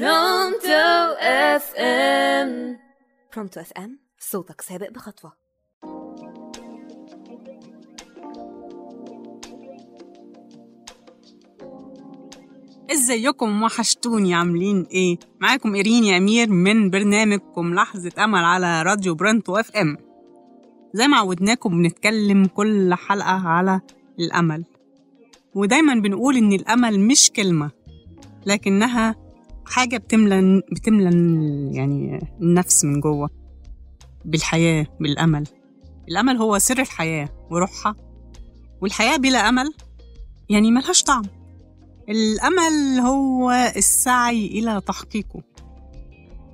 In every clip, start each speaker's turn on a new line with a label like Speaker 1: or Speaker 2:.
Speaker 1: برونتو أف إم. برونتو أف إم صوتك سابق بخطوة.
Speaker 2: إزيكم؟ وحشتوني. عاملين إيه؟ معاكم ايرين يا أمير من برنامجكم لحظة أمل على راديو برونتو أف إم. زي ما عودناكم بنتكلم كل حلقة على الأمل. ودايما بنقول إن الأمل مش كلمة لكنها حاجة بتملى بتملى يعني النفس من جوه بالحياة بالأمل. الأمل هو سر الحياة وروحها والحياة بلا أمل يعني ملهاش طعم. الأمل هو السعي إلى تحقيقه.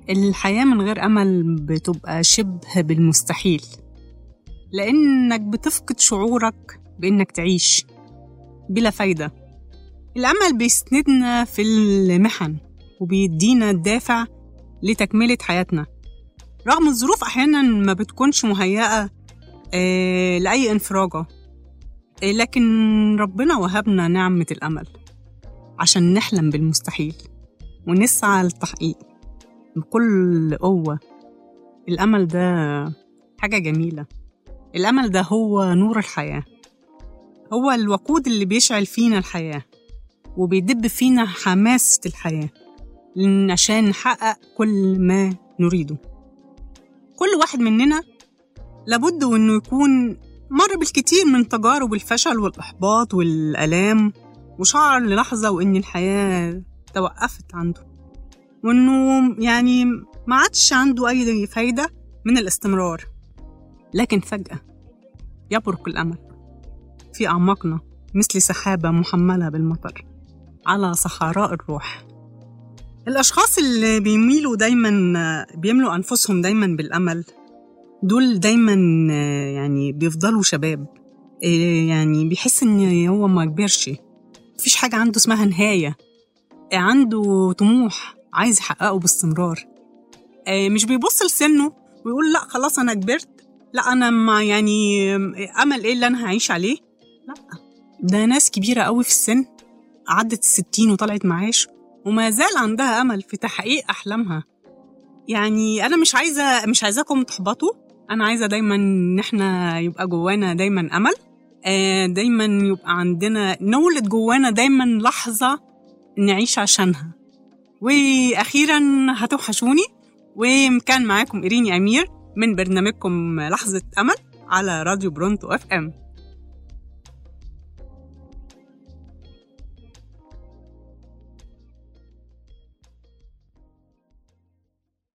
Speaker 2: الحياة من غير أمل بتبقى شبه بالمستحيل. لأنك بتفقد شعورك بإنك تعيش بلا فايدة. الأمل بيسندنا في المحن. وبيدينا الدافع لتكملة حياتنا. رغم الظروف أحيانا ما بتكونش مهيئة آه لأي انفراجة آه لكن ربنا وهبنا نعمة الأمل عشان نحلم بالمستحيل ونسعى للتحقيق. بكل قوة. الأمل ده حاجة جميلة. الأمل ده هو نور الحياة. هو الوقود اللي بيشعل فينا الحياة وبيدب فينا حماسة الحياة. عشان نحقق كل ما نريده. كل واحد مننا لابد وإنه يكون مر بالكتير من تجارب الفشل والإحباط والآلام وشعر للحظة وإن الحياة توقفت عنده. وإنه يعني ما عادش عنده أي فايدة من الاستمرار. لكن فجأة يبرق الأمل في أعماقنا مثل سحابة محملة بالمطر على صحراء الروح. الأشخاص اللي بيميلوا دايما بيملوا أنفسهم دايما بالأمل دول دايما يعني بيفضلوا شباب. يعني بيحس إن هو ما كبرش. مفيش حاجة عنده اسمها نهاية. عنده طموح عايز يحققه باستمرار. مش بيبص لسنه ويقول لا خلاص أنا كبرت. لا أنا ما يعني أمل إيه اللي أنا هعيش عليه؟ لا. ده ناس كبيرة قوي في السن عدت الستين وطلعت معاش. وما زال عندها أمل في تحقيق أحلامها. يعني أنا مش عايزة مش عايزاكم تحبطوا. أنا عايزة دايما إن إحنا يبقى جوانا دايما أمل. دايما يبقى عندنا نولد جوانا دايما لحظة نعيش عشانها. وأخيرا هتوحشوني وكان معاكم إيريني أمير من برنامجكم لحظة أمل على راديو برونتو أف أم.